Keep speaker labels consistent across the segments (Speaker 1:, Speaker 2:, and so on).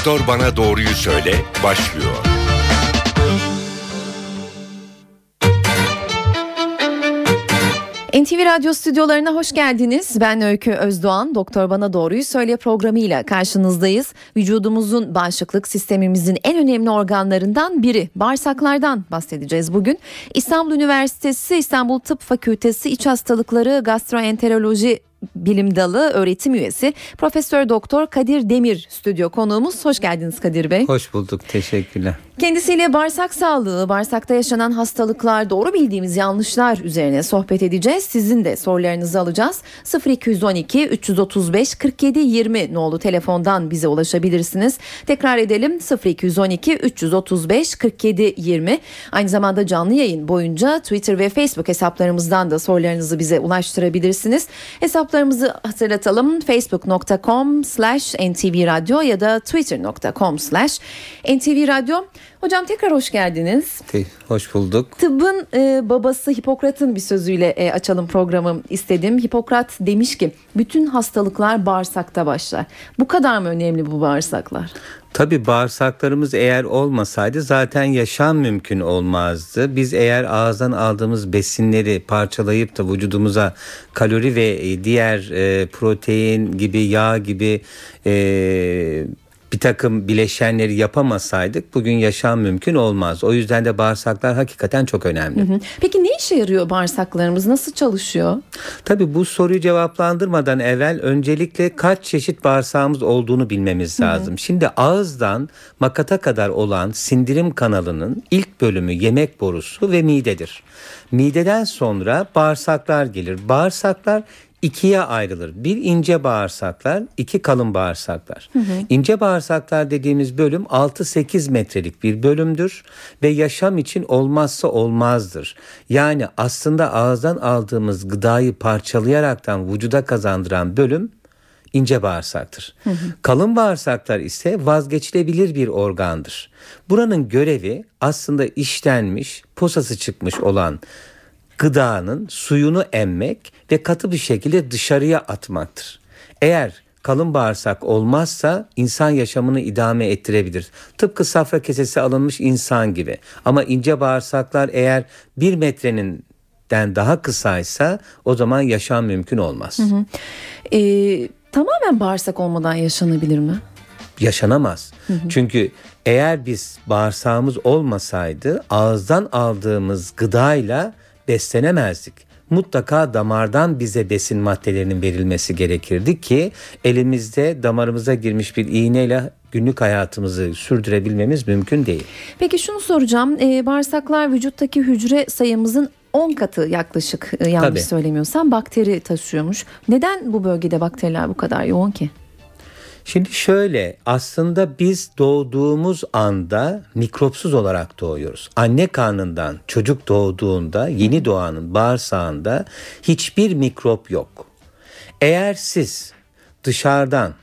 Speaker 1: Doktor Bana Doğruyu Söyle başlıyor.
Speaker 2: NTV Radyo stüdyolarına hoş geldiniz. Ben Öykü Özdoğan. Doktor Bana Doğruyu Söyle programıyla karşınızdayız. Vücudumuzun bağışıklık sistemimizin en önemli organlarından biri bağırsaklardan bahsedeceğiz bugün. İstanbul Üniversitesi İstanbul Tıp Fakültesi İç Hastalıkları Gastroenteroloji Bilim Dalı öğretim üyesi Profesör Doktor Kadir Demir stüdyo konuğumuz. Hoş geldiniz Kadir Bey.
Speaker 3: Hoş bulduk. Teşekkürler.
Speaker 2: Kendisiyle bağırsak sağlığı, bağırsakta yaşanan hastalıklar, doğru bildiğimiz yanlışlar üzerine sohbet edeceğiz. Sizin de sorularınızı alacağız. 0212 335 47 20 nolu telefondan bize ulaşabilirsiniz. Tekrar edelim 0212 335 47 20. Aynı zamanda canlı yayın boyunca Twitter ve Facebook hesaplarımızdan da sorularınızı bize ulaştırabilirsiniz. Hesaplarımızı hatırlatalım. facebook.com slash ntvradio ya da twitter.com slash ntvradio. Hocam tekrar hoş geldiniz.
Speaker 3: Hoş bulduk.
Speaker 2: Tıbbın e, babası Hipokrat'ın bir sözüyle e, açalım programı istedim. Hipokrat demiş ki bütün hastalıklar bağırsakta başlar. Bu kadar mı önemli bu bağırsaklar?
Speaker 3: Tabi bağırsaklarımız eğer olmasaydı zaten yaşam mümkün olmazdı. Biz eğer ağızdan aldığımız besinleri parçalayıp da vücudumuza kalori ve e, diğer e, protein gibi yağ gibi e, bir takım bileşenleri yapamasaydık bugün yaşam mümkün olmaz. O yüzden de bağırsaklar hakikaten çok önemli. Hı hı.
Speaker 2: Peki ne işe yarıyor bağırsaklarımız? Nasıl çalışıyor?
Speaker 3: Tabii bu soruyu cevaplandırmadan evvel öncelikle kaç çeşit bağırsağımız olduğunu bilmemiz lazım. Hı hı. Şimdi ağızdan makata kadar olan sindirim kanalının ilk bölümü yemek borusu ve midedir. Mideden sonra bağırsaklar gelir. Bağırsaklar ikiye ayrılır. Bir ince bağırsaklar, iki kalın bağırsaklar. Hı hı. İnce bağırsaklar dediğimiz bölüm 6-8 metrelik bir bölümdür ve yaşam için olmazsa olmazdır. Yani aslında ağızdan aldığımız gıdayı parçalayaraktan vücuda kazandıran bölüm ince bağırsaktır. Hı hı. Kalın bağırsaklar ise vazgeçilebilir bir organdır. Buranın görevi aslında işlenmiş, posası çıkmış olan gıdanın suyunu emmek ve katı bir şekilde dışarıya atmaktır. Eğer kalın bağırsak olmazsa insan yaşamını idame ettirebilir. Tıpkı safra kesesi alınmış insan gibi. Ama ince bağırsaklar eğer bir metrenin den daha kısaysa o zaman yaşam mümkün olmaz. Hı hı.
Speaker 2: Ee, tamamen bağırsak olmadan yaşanabilir mi?
Speaker 3: Yaşanamaz. Hı hı. Çünkü eğer biz bağırsağımız olmasaydı ağızdan aldığımız gıdayla beslenemezdik. Mutlaka damardan bize besin maddelerinin verilmesi gerekirdi ki elimizde damarımıza girmiş bir iğneyle günlük hayatımızı sürdürebilmemiz mümkün değil.
Speaker 2: Peki şunu soracağım. Ee, bağırsaklar vücuttaki hücre sayımızın 10 katı yaklaşık e, yanlış Tabii. söylemiyorsam bakteri taşıyormuş. Neden bu bölgede bakteriler bu kadar yoğun ki?
Speaker 3: Şimdi şöyle aslında biz doğduğumuz anda mikropsuz olarak doğuyoruz. Anne karnından çocuk doğduğunda yeni doğanın bağırsağında hiçbir mikrop yok. Eğer siz dışarıdan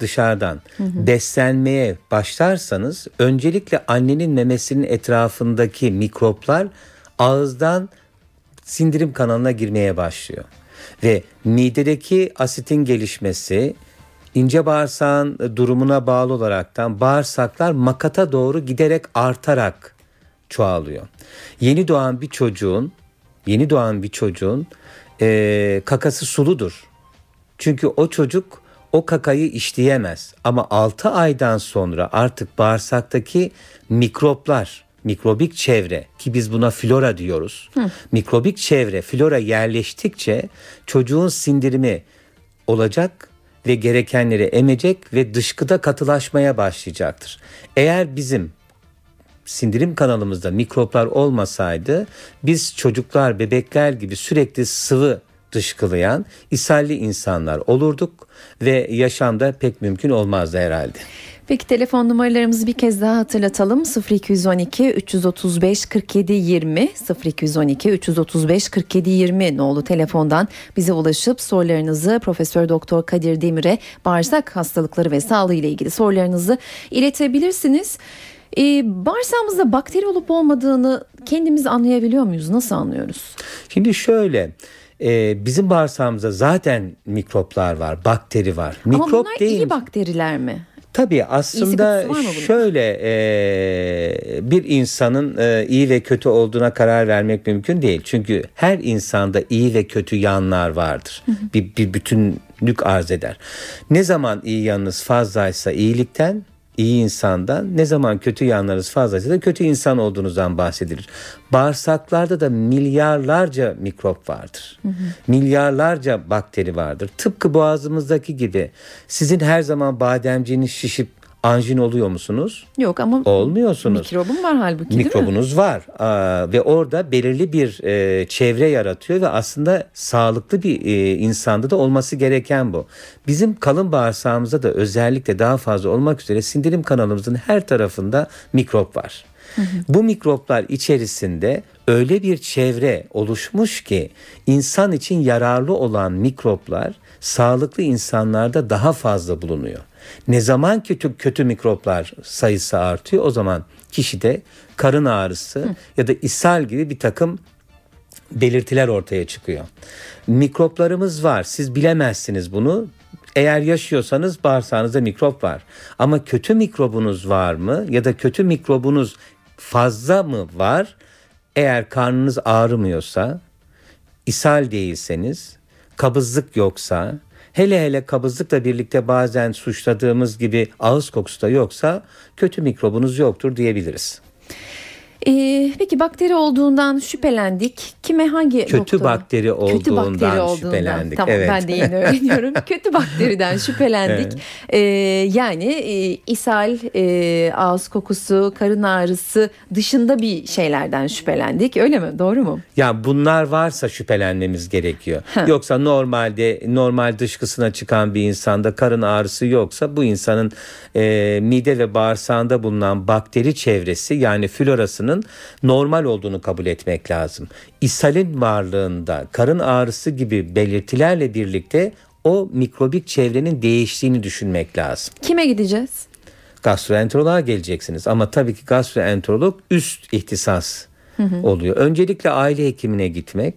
Speaker 3: dışarıdan hı hı. beslenmeye başlarsanız öncelikle annenin memesinin etrafındaki mikroplar ağızdan sindirim kanalına girmeye başlıyor. Ve midedeki asitin gelişmesi, ince bağırsağın durumuna bağlı olaraktan bağırsaklar makata doğru giderek artarak çoğalıyor. Yeni doğan bir çocuğun yeni doğan bir çocuğun e, kakası suludur. Çünkü o çocuk o kakayı işleyemez. Ama 6 aydan sonra artık bağırsaktaki mikroplar, mikrobik çevre ki biz buna flora diyoruz. Hı. Mikrobik çevre, flora yerleştikçe çocuğun sindirimi olacak ve gerekenleri emecek ve dışkıda katılaşmaya başlayacaktır. Eğer bizim sindirim kanalımızda mikroplar olmasaydı biz çocuklar, bebekler gibi sürekli sıvı dışkılayan ishalli insanlar olurduk ve yaşamda pek mümkün olmazdı herhalde.
Speaker 2: Peki telefon numaralarımızı bir kez daha hatırlatalım. 0212 335 47 20 0212 335 47 20 nolu telefondan bize ulaşıp sorularınızı Profesör Doktor Kadir Demir'e bağırsak hastalıkları ve sağlığı ile ilgili sorularınızı iletebilirsiniz. Ee, bağırsağımızda bakteri olup olmadığını kendimiz anlayabiliyor muyuz? Nasıl anlıyoruz?
Speaker 3: Şimdi şöyle e, bizim bağırsağımızda zaten mikroplar var, bakteri var.
Speaker 2: Mikrop Ama bunlar değil. iyi bakteriler mi?
Speaker 3: Tabii aslında şöyle e, bir insanın e, iyi ve kötü olduğuna karar vermek mümkün değil. Çünkü her insanda iyi ve kötü yanlar vardır. Bir, bir bütünlük arz eder. Ne zaman iyi yanınız fazlaysa iyilikten, iyi insandan, ne zaman kötü yanlarınız fazlaysa da kötü insan olduğunuzdan bahsedilir. Bağırsaklarda da milyarlarca mikrop vardır. Milyarlarca bakteri vardır. Tıpkı boğazımızdaki gibi. Sizin her zaman bademciğiniz şişip anjin oluyor musunuz?
Speaker 2: Yok ama
Speaker 3: Olmuyorsunuz.
Speaker 2: mikrobum var halbuki değil mi?
Speaker 3: Mikrobunuz var Aa, ve orada belirli bir e, çevre yaratıyor ve aslında sağlıklı bir e, insanda da olması gereken bu. Bizim kalın bağırsağımızda da özellikle daha fazla olmak üzere sindirim kanalımızın her tarafında mikrop var. Bu mikroplar içerisinde öyle bir çevre oluşmuş ki insan için yararlı olan mikroplar sağlıklı insanlarda daha fazla bulunuyor. Ne zaman kötü kötü mikroplar sayısı artıyor o zaman kişide karın ağrısı ya da ishal gibi bir takım belirtiler ortaya çıkıyor. Mikroplarımız var. Siz bilemezsiniz bunu. Eğer yaşıyorsanız bağırsağınızda mikrop var. Ama kötü mikrobunuz var mı ya da kötü mikrobunuz fazla mı var? Eğer karnınız ağrımıyorsa, ishal değilseniz, kabızlık yoksa, hele hele kabızlıkla birlikte bazen suçladığımız gibi ağız kokusu da yoksa kötü mikrobunuz yoktur diyebiliriz.
Speaker 2: Ee, peki bakteri olduğundan şüphelendik. Kime hangi
Speaker 3: Kötü
Speaker 2: doktora?
Speaker 3: bakteri olduğundan şüphelendik.
Speaker 2: Tamam
Speaker 3: Evet.
Speaker 2: ben de yeni öğreniyorum. Kötü bakteriden şüphelendik. Ee, yani e, ishal, e, ağız kokusu, karın ağrısı dışında bir şeylerden şüphelendik. Öyle mi? Doğru mu?
Speaker 3: Ya bunlar varsa şüphelenmemiz gerekiyor. Yoksa normalde normal dışkısına çıkan bir insanda karın ağrısı yoksa bu insanın e, mide ve bağırsağında bulunan bakteri çevresi yani florasının normal olduğunu kabul etmek lazım. İshalin varlığında karın ağrısı gibi belirtilerle birlikte o mikrobik çevrenin değiştiğini düşünmek lazım
Speaker 2: Kime gideceğiz?
Speaker 3: gastroenteroloğa geleceksiniz. Ama tabii ki gastroenterolog üst ihtisas oluyor. Öncelikle aile hekimine gitmek.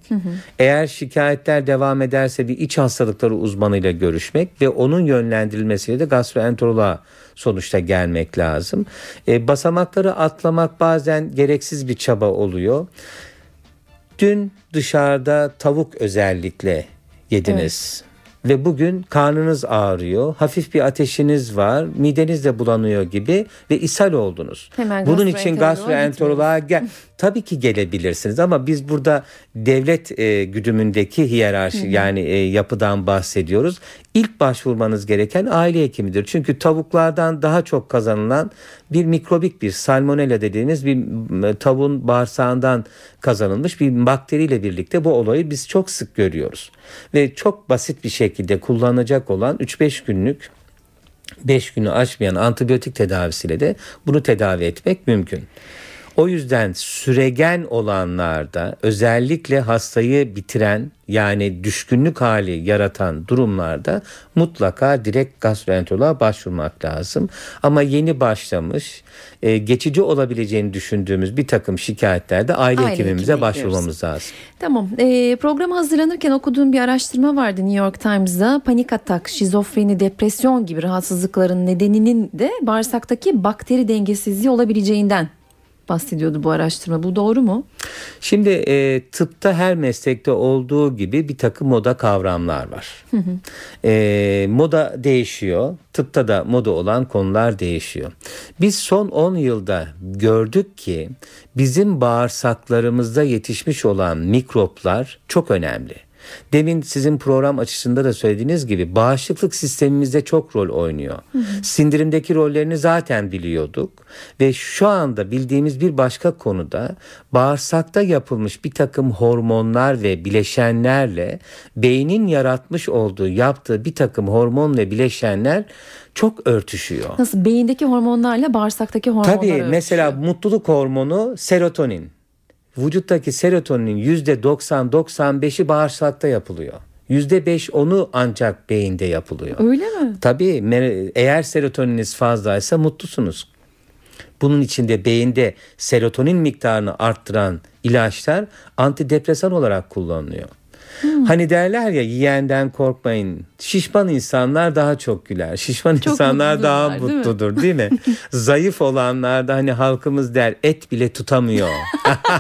Speaker 3: Eğer şikayetler devam ederse bir iç hastalıkları uzmanıyla görüşmek ve onun yönlendirilmesiyle de gastroenteroloğa sonuçta gelmek lazım. E, basamakları atlamak bazen gereksiz bir çaba oluyor. Dün dışarıda tavuk özellikle yediniz. Ve bugün karnınız ağrıyor, hafif bir ateşiniz var, mideniz de bulanıyor gibi ve ishal oldunuz.
Speaker 2: Hemen
Speaker 3: Bunun için
Speaker 2: gastroenteroloğa
Speaker 3: gel. Tabii ki gelebilirsiniz ama biz burada devlet e, güdümündeki hiyerarşi yani e, yapıdan bahsediyoruz. İlk başvurmanız gereken aile hekimidir. Çünkü tavuklardan daha çok kazanılan bir mikrobik bir salmonella dediğimiz bir tavuğun bağırsağından kazanılmış bir bakteriyle birlikte bu olayı biz çok sık görüyoruz. Ve çok basit bir şekilde kullanacak olan 3-5 günlük 5 günü aşmayan antibiyotik tedavisiyle de bunu tedavi etmek mümkün. O yüzden süregen olanlarda özellikle hastayı bitiren yani düşkünlük hali yaratan durumlarda mutlaka direkt gastroenteroloğa başvurmak lazım. Ama yeni başlamış e, geçici olabileceğini düşündüğümüz bir takım şikayetlerde aile,
Speaker 2: Aile
Speaker 3: hekimimize başvurmamız lazım.
Speaker 2: Tamam. Ee, programa hazırlanırken okuduğum bir araştırma vardı New York Times'da. Panik atak, şizofreni, depresyon gibi rahatsızlıkların nedeninin de bağırsaktaki bakteri dengesizliği olabileceğinden bahsediyordu bu araştırma. Bu doğru mu?
Speaker 3: Şimdi e, tıpta her meslekte olduğu gibi bir takım moda kavramlar var. E, moda değişiyor. Tıpta da moda olan konular değişiyor. Biz son 10 yılda gördük ki bizim bağırsaklarımızda yetişmiş olan mikroplar çok önemli. Demin sizin program açısında da söylediğiniz gibi bağışıklık sistemimizde çok rol oynuyor. Sindirimdeki rollerini zaten biliyorduk ve şu anda bildiğimiz bir başka konuda bağırsakta yapılmış bir takım hormonlar ve bileşenlerle beynin yaratmış olduğu yaptığı bir takım hormon ve bileşenler çok örtüşüyor.
Speaker 2: Nasıl beyindeki hormonlarla bağırsaktaki hormonlar
Speaker 3: Tabii
Speaker 2: örtüşüyor.
Speaker 3: mesela mutluluk hormonu serotonin. Vücuttaki serotoninin %90-95'i bağırsakta yapılıyor. %5 onu ancak beyinde yapılıyor.
Speaker 2: Öyle mi?
Speaker 3: Tabii eğer serotoniniz fazlaysa mutlusunuz. Bunun içinde beyinde serotonin miktarını arttıran ilaçlar antidepresan olarak kullanılıyor. Hani derler ya yiyenden korkmayın. Şişman insanlar daha çok güler. Şişman
Speaker 2: Çok
Speaker 3: insanlar daha
Speaker 2: değil mi?
Speaker 3: mutludur değil mi? Zayıf olanlar da hani halkımız der et bile tutamıyor.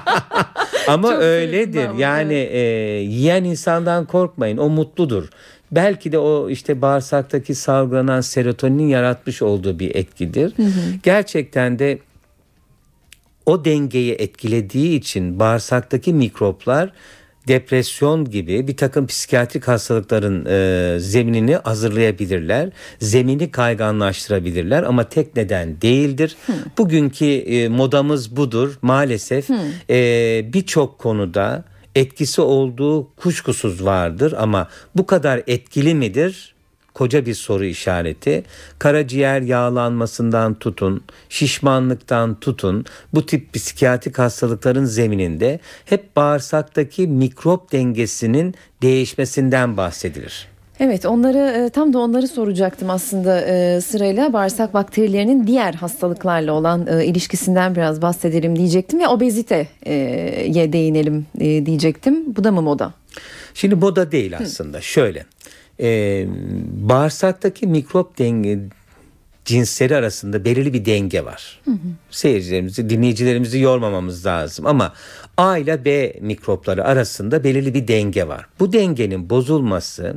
Speaker 3: Ama
Speaker 2: Çok
Speaker 3: öyledir.
Speaker 2: ama,
Speaker 3: yani e, yiyen insandan korkmayın. O mutludur. Belki de o işte bağırsaktaki salgılanan serotoninin yaratmış olduğu bir etkidir. Gerçekten de o dengeyi etkilediği için bağırsaktaki mikroplar depresyon gibi bir takım psikiyatrik hastalıkların e, zeminini hazırlayabilirler. Zemini kayganlaştırabilirler ama tek neden değildir. Bugünkü e, modamız budur maalesef. E, Birçok konuda etkisi olduğu kuşkusuz vardır ama bu kadar etkili midir? Koca bir soru işareti. Karaciğer yağlanmasından tutun, şişmanlıktan tutun bu tip psikiyatrik hastalıkların zemininde hep bağırsaktaki mikrop dengesinin değişmesinden bahsedilir.
Speaker 2: Evet onları e, tam da onları soracaktım aslında e, sırayla bağırsak bakterilerinin diğer hastalıklarla olan e, ilişkisinden biraz bahsedelim diyecektim ve obeziteye değinelim diyecektim. Bu da mı moda?
Speaker 3: Şimdi moda değil aslında. Şöyle. E, bağırsaktaki mikrop denge cinsleri arasında belirli bir denge var. Seyircilerimizi, dinleyicilerimizi yormamamız lazım ama A ile B mikropları arasında belirli bir denge var. Bu dengenin bozulması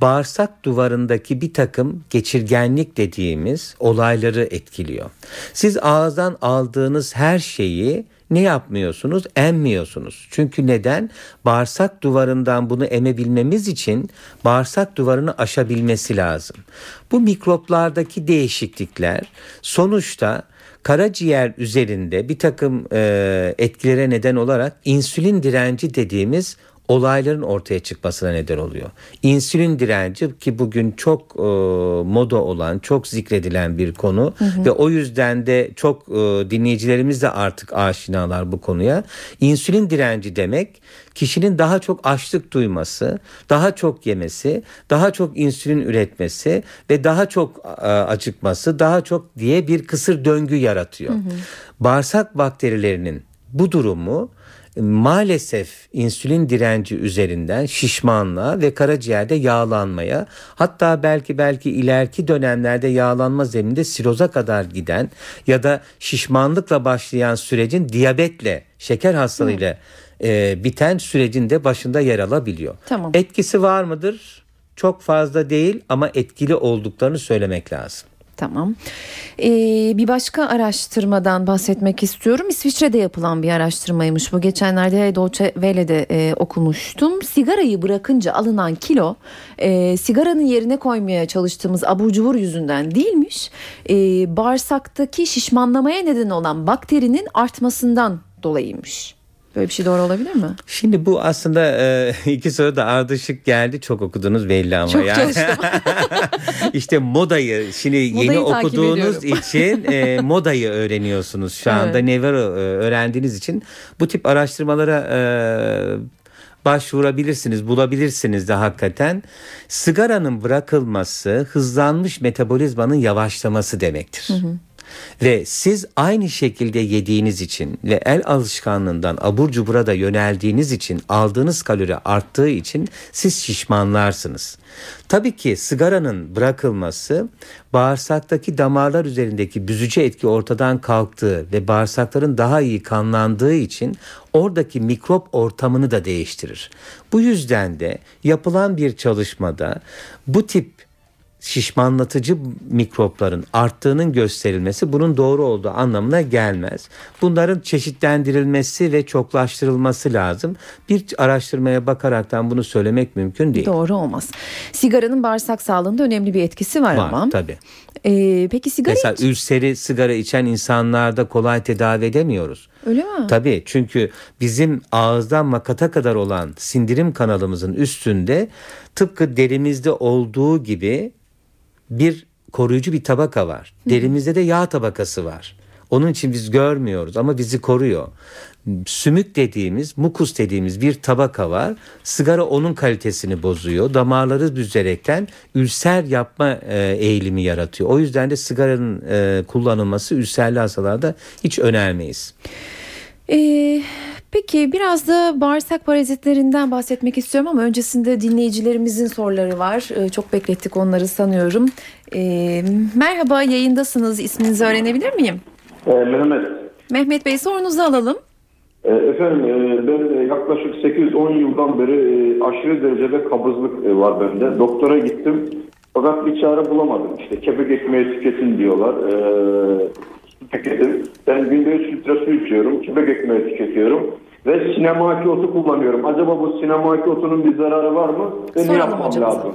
Speaker 3: bağırsak duvarındaki bir takım geçirgenlik dediğimiz olayları etkiliyor. Siz ağızdan aldığınız her şeyi ne yapmıyorsunuz? Emmiyorsunuz. Çünkü neden? Bağırsak duvarından bunu emebilmemiz için bağırsak duvarını aşabilmesi lazım. Bu mikroplardaki değişiklikler sonuçta karaciğer üzerinde bir takım e, etkilere neden olarak insülin direnci dediğimiz olayların ortaya çıkmasına neden oluyor. İnsülin direnci ki bugün çok e, moda olan, çok zikredilen bir konu ve o yüzden de çok e, dinleyicilerimiz de artık aşinalar bu konuya. İnsülin direnci demek kişinin daha çok açlık duyması, daha çok yemesi, daha çok insülin üretmesi ve daha çok e, acıkması, daha çok diye bir kısır döngü yaratıyor. Bağırsak bakterilerinin bu durumu maalesef insülin direnci üzerinden şişmanlığa ve karaciğerde yağlanmaya hatta belki belki ileriki dönemlerde yağlanma zemininde siroza kadar giden ya da şişmanlıkla başlayan sürecin diyabetle şeker hastalığıyla e, biten sürecin de başında yer alabiliyor.
Speaker 2: Tamam.
Speaker 3: Etkisi var mıdır? Çok fazla değil ama etkili olduklarını söylemek lazım.
Speaker 2: Tamam. Ee, bir başka araştırmadan bahsetmek istiyorum. İsviçre'de yapılan bir araştırmaymış bu. Geçenlerde Deutsche Welle'de e, okumuştum. Sigarayı bırakınca alınan kilo e, sigaranın yerine koymaya çalıştığımız abur cubur yüzünden değilmiş. E, bağırsaktaki şişmanlamaya neden olan bakterinin artmasından dolayıymış. Böyle bir şey doğru olabilir mi?
Speaker 3: Şimdi bu aslında e, iki soru da ardışık geldi. Çok okudunuz belli ama
Speaker 2: Çok
Speaker 3: yani.
Speaker 2: çalıştım.
Speaker 3: işte modayı şimdi yeni
Speaker 2: Modayı takip
Speaker 3: okuduğunuz için e, modayı öğreniyorsunuz şu anda.
Speaker 2: Evet.
Speaker 3: Never e, öğrendiğiniz için bu tip araştırmalara e, başvurabilirsiniz, bulabilirsiniz de hakikaten. Sigaranın bırakılması hızlanmış metabolizmanın yavaşlaması demektir. Ve siz aynı şekilde yediğiniz için ve el alışkanlığından abur cubura da yöneldiğiniz için aldığınız kalori arttığı için siz şişmanlarsınız. Tabii ki sigaranın bırakılması bağırsaktaki damarlar üzerindeki büzücü etki ortadan kalktığı ve bağırsakların daha iyi kanlandığı için oradaki mikrop ortamını da değiştirir. Bu yüzden de yapılan bir çalışmada bu tip şişmanlatıcı mikropların arttığının gösterilmesi bunun doğru olduğu anlamına gelmez. Bunların çeşitlendirilmesi ve çoklaştırılması lazım. Bir araştırmaya bakaraktan bunu söylemek mümkün değil.
Speaker 2: Doğru olmaz. Sigaranın bağırsak sağlığında önemli bir etkisi var,
Speaker 3: Var
Speaker 2: ama.
Speaker 3: tabii.
Speaker 2: Ee, peki sigara
Speaker 3: Mesela
Speaker 2: iç-
Speaker 3: ülseri sigara içen insanlarda kolay tedavi edemiyoruz.
Speaker 2: Öyle mi?
Speaker 3: Tabii çünkü bizim ağızdan makata kadar olan sindirim kanalımızın üstünde tıpkı derimizde olduğu gibi bir koruyucu bir tabaka var. Derimizde de yağ tabakası var. Onun için biz görmüyoruz ama bizi koruyor. Sümük dediğimiz, mukus dediğimiz bir tabaka var. Sigara onun kalitesini bozuyor. Damarları büzerekten ülser yapma e, eğilimi yaratıyor. O yüzden de sigaranın e, kullanılması ülserli hastalarda hiç önermeyiz.
Speaker 2: Ee, Peki biraz da bağırsak parazitlerinden bahsetmek istiyorum ama öncesinde dinleyicilerimizin soruları var. Ee, çok beklettik onları sanıyorum. Ee, merhaba yayındasınız. İsminizi öğrenebilir miyim?
Speaker 4: E, Mehmet.
Speaker 2: Mehmet Bey sorunuzu alalım.
Speaker 4: E, efendim e, ben e, yaklaşık 8-10 yıldan beri e, aşırı derecede kabızlık var bende. Doktora gittim fakat bir çare bulamadım. İşte kepek ekmeği tüketin diyorlar. Tüketin. Ben günde 3 litre su içiyorum. Kepek ekmeği tüketiyorum. Ve sinemaki otu kullanıyorum. Acaba bu sinemaki otunun bir zararı var mı? Ve ne
Speaker 2: Soralım
Speaker 4: yapmam
Speaker 2: hocamıza.
Speaker 4: lazım?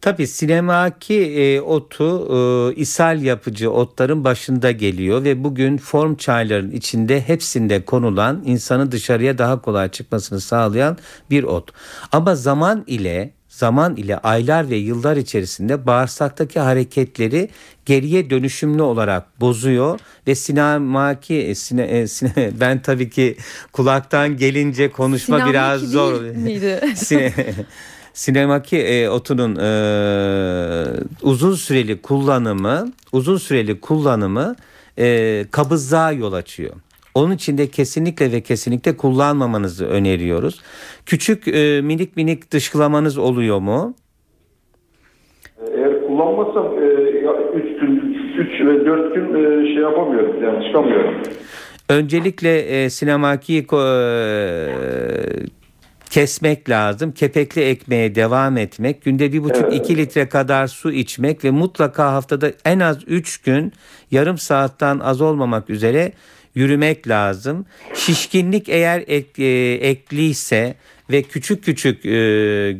Speaker 3: Tabii sinemaki e, otu e, ishal yapıcı otların başında geliyor ve bugün form çayların içinde hepsinde konulan insanın dışarıya daha kolay çıkmasını sağlayan bir ot. Ama zaman ile zaman ile aylar ve yıllar içerisinde bağırsaktaki hareketleri geriye dönüşümlü olarak bozuyor ve sinemaki e, sine, e, sine- ben tabii ki kulaktan gelince konuşma
Speaker 2: Sinemaki
Speaker 3: biraz zor.
Speaker 2: miydi?
Speaker 3: Sine, sinemaki e, otunun e, uzun süreli kullanımı uzun süreli kullanımı e, kabızlığa yol açıyor. Onun için de kesinlikle ve kesinlikle kullanmamanızı öneriyoruz. Küçük e, minik minik dışkılamanız oluyor mu?
Speaker 4: Eğer kullanmazsam 3 gün, 3 ve 4 gün e, şey yapamıyorum. Yani çıkamıyorum.
Speaker 3: Öncelikle e, sinemakiyi ko- e, kesmek lazım. Kepekli ekmeğe devam etmek. Günde bir buçuk iki litre kadar su içmek ve mutlaka haftada en az üç gün yarım saatten az olmamak üzere yürümek lazım. Şişkinlik eğer ek, e, ekliyse ve küçük küçük e,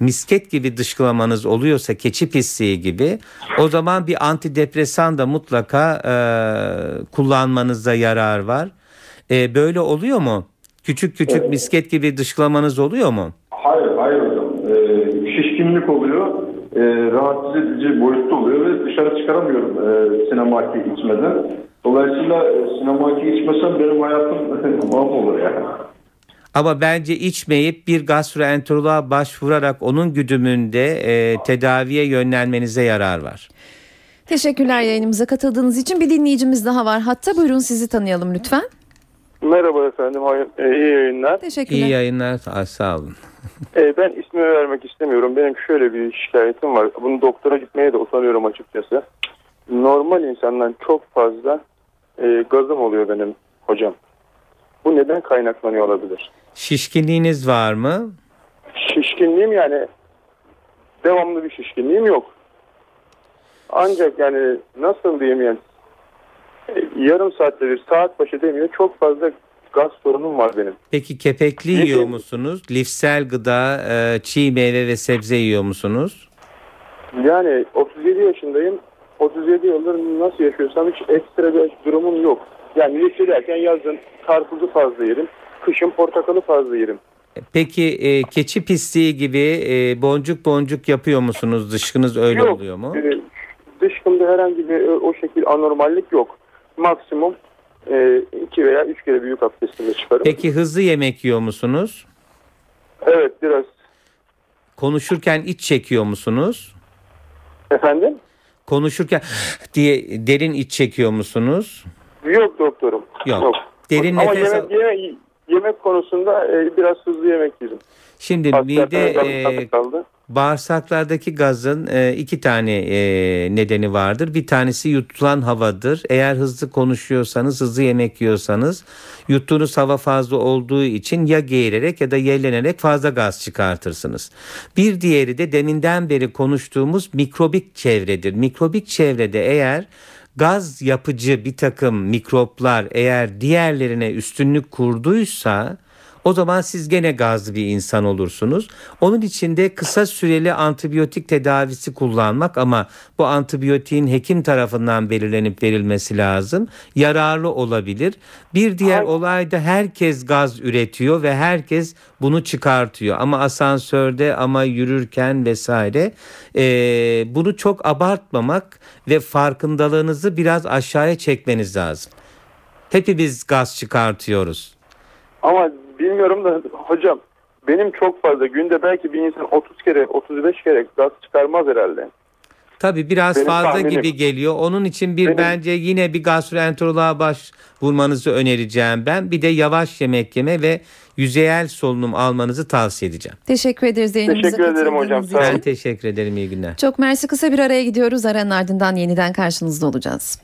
Speaker 3: misket gibi dışkılamanız oluyorsa keçi pisliği gibi o zaman bir antidepresan da mutlaka e, kullanmanızda yarar var. E, böyle oluyor mu? Küçük küçük misket gibi dışkılamanız oluyor mu?
Speaker 4: Hayır, hayır hocam. Ee, şişkinlik oluyor. Ee, rahatsız edici boyutta oluyor ve dışarı çıkaramıyorum e, sinemaki içmeden. Dolayısıyla e, sinemaki içmesem benim hayatım mahvolur yani.
Speaker 3: Ama bence içmeyip bir gastroenteroloğa başvurarak onun güdümünde e, tedaviye yönlenmenize yarar var.
Speaker 2: Teşekkürler yayınımıza katıldığınız için. Bir dinleyicimiz daha var. Hatta buyurun sizi tanıyalım lütfen.
Speaker 5: Merhaba efendim, hay- e, iyi yayınlar.
Speaker 2: Teşekkürler.
Speaker 3: İyi yayınlar. Ay, sağ olun.
Speaker 5: E, ben ismimi vermek istemiyorum. Benim şöyle bir şikayetim var. Bunu doktora gitmeye de utanıyorum açıkçası. Normal insandan çok fazla e, gazım oluyor benim hocam. Bu neden kaynaklanıyor olabilir?
Speaker 3: Şişkinliğiniz var mı?
Speaker 5: Şişkinliğim yani devamlı bir şişkinliğim yok. Ancak yani nasıl diyeyim yani e, yarım saatte bir saat başı demiyor çok fazla gaz sorunum var benim.
Speaker 3: Peki kepekli
Speaker 5: Peki.
Speaker 3: yiyor musunuz? Lifsel gıda, e, çiğ meyve ve sebze yiyor musunuz?
Speaker 5: Yani 37 yaşındayım. 37 yıldır nasıl yaşıyorsam hiç ekstra bir durumum yok. Yani lise derken yazın karpuzu fazla yerim. Kışın portakalı fazla yerim.
Speaker 3: Peki e, keçi pisliği gibi e, boncuk boncuk yapıyor musunuz? Dışkınız öyle
Speaker 5: yok.
Speaker 3: oluyor mu?
Speaker 5: e, dışkımda herhangi bir o, o şekil anormallik yok. Maksimum e, iki veya üç kere büyük abdestimde çıkarım.
Speaker 3: Peki hızlı yemek yiyor musunuz?
Speaker 5: Evet biraz.
Speaker 3: Konuşurken iç çekiyor musunuz?
Speaker 5: Efendim?
Speaker 3: Konuşurken diye derin iç çekiyor musunuz?
Speaker 5: Yok doktorum.
Speaker 3: Yok. Derin
Speaker 5: Ama
Speaker 3: nefes
Speaker 5: yemek, yemek, yemek konusunda e, biraz hızlı yemek yedim.
Speaker 3: Şimdi
Speaker 5: Akciğer
Speaker 3: mide e,
Speaker 5: kaldı.
Speaker 3: Bağırsaklardaki gazın e, iki tane e, nedeni vardır. Bir tanesi yutulan havadır. Eğer hızlı konuşuyorsanız, hızlı yemek yiyorsanız yuttuğunuz hava fazla olduğu için ya geğirerek ya da yellenerek fazla gaz çıkartırsınız. Bir diğeri de deminden beri konuştuğumuz mikrobik çevredir. Mikrobik çevrede eğer gaz yapıcı bir takım mikroplar eğer diğerlerine üstünlük kurduysa o zaman siz gene gazlı bir insan olursunuz. Onun için de kısa süreli antibiyotik tedavisi kullanmak ama bu antibiyotiğin hekim tarafından belirlenip verilmesi lazım. Yararlı olabilir. Bir diğer
Speaker 5: Ay-
Speaker 3: olay da herkes gaz üretiyor ve herkes bunu çıkartıyor. Ama asansörde ama yürürken vesaire Ee, bunu çok abartmamak ve farkındalığınızı biraz aşağıya çekmeniz lazım. Hepimiz gaz çıkartıyoruz.
Speaker 5: Ama bilmiyorum da hocam benim çok fazla günde belki bir insan 30 kere 35 kere gaz çıkarmaz herhalde.
Speaker 3: Tabii biraz
Speaker 5: Benim
Speaker 3: fazla
Speaker 5: tahminim.
Speaker 3: gibi geliyor. Onun için bir
Speaker 5: Benim-
Speaker 3: bence yine bir gastroenteroloğa başvurmanızı önereceğim ben. Bir de yavaş yemek yeme ve yüzeyel solunum almanızı tavsiye edeceğim.
Speaker 2: Teşekkür ederiz
Speaker 5: Teşekkür ederim hocam, sağ olun.
Speaker 3: Ben teşekkür ederim. iyi günler.
Speaker 2: Çok mersi kısa bir araya gidiyoruz. Aranın ardından yeniden karşınızda olacağız.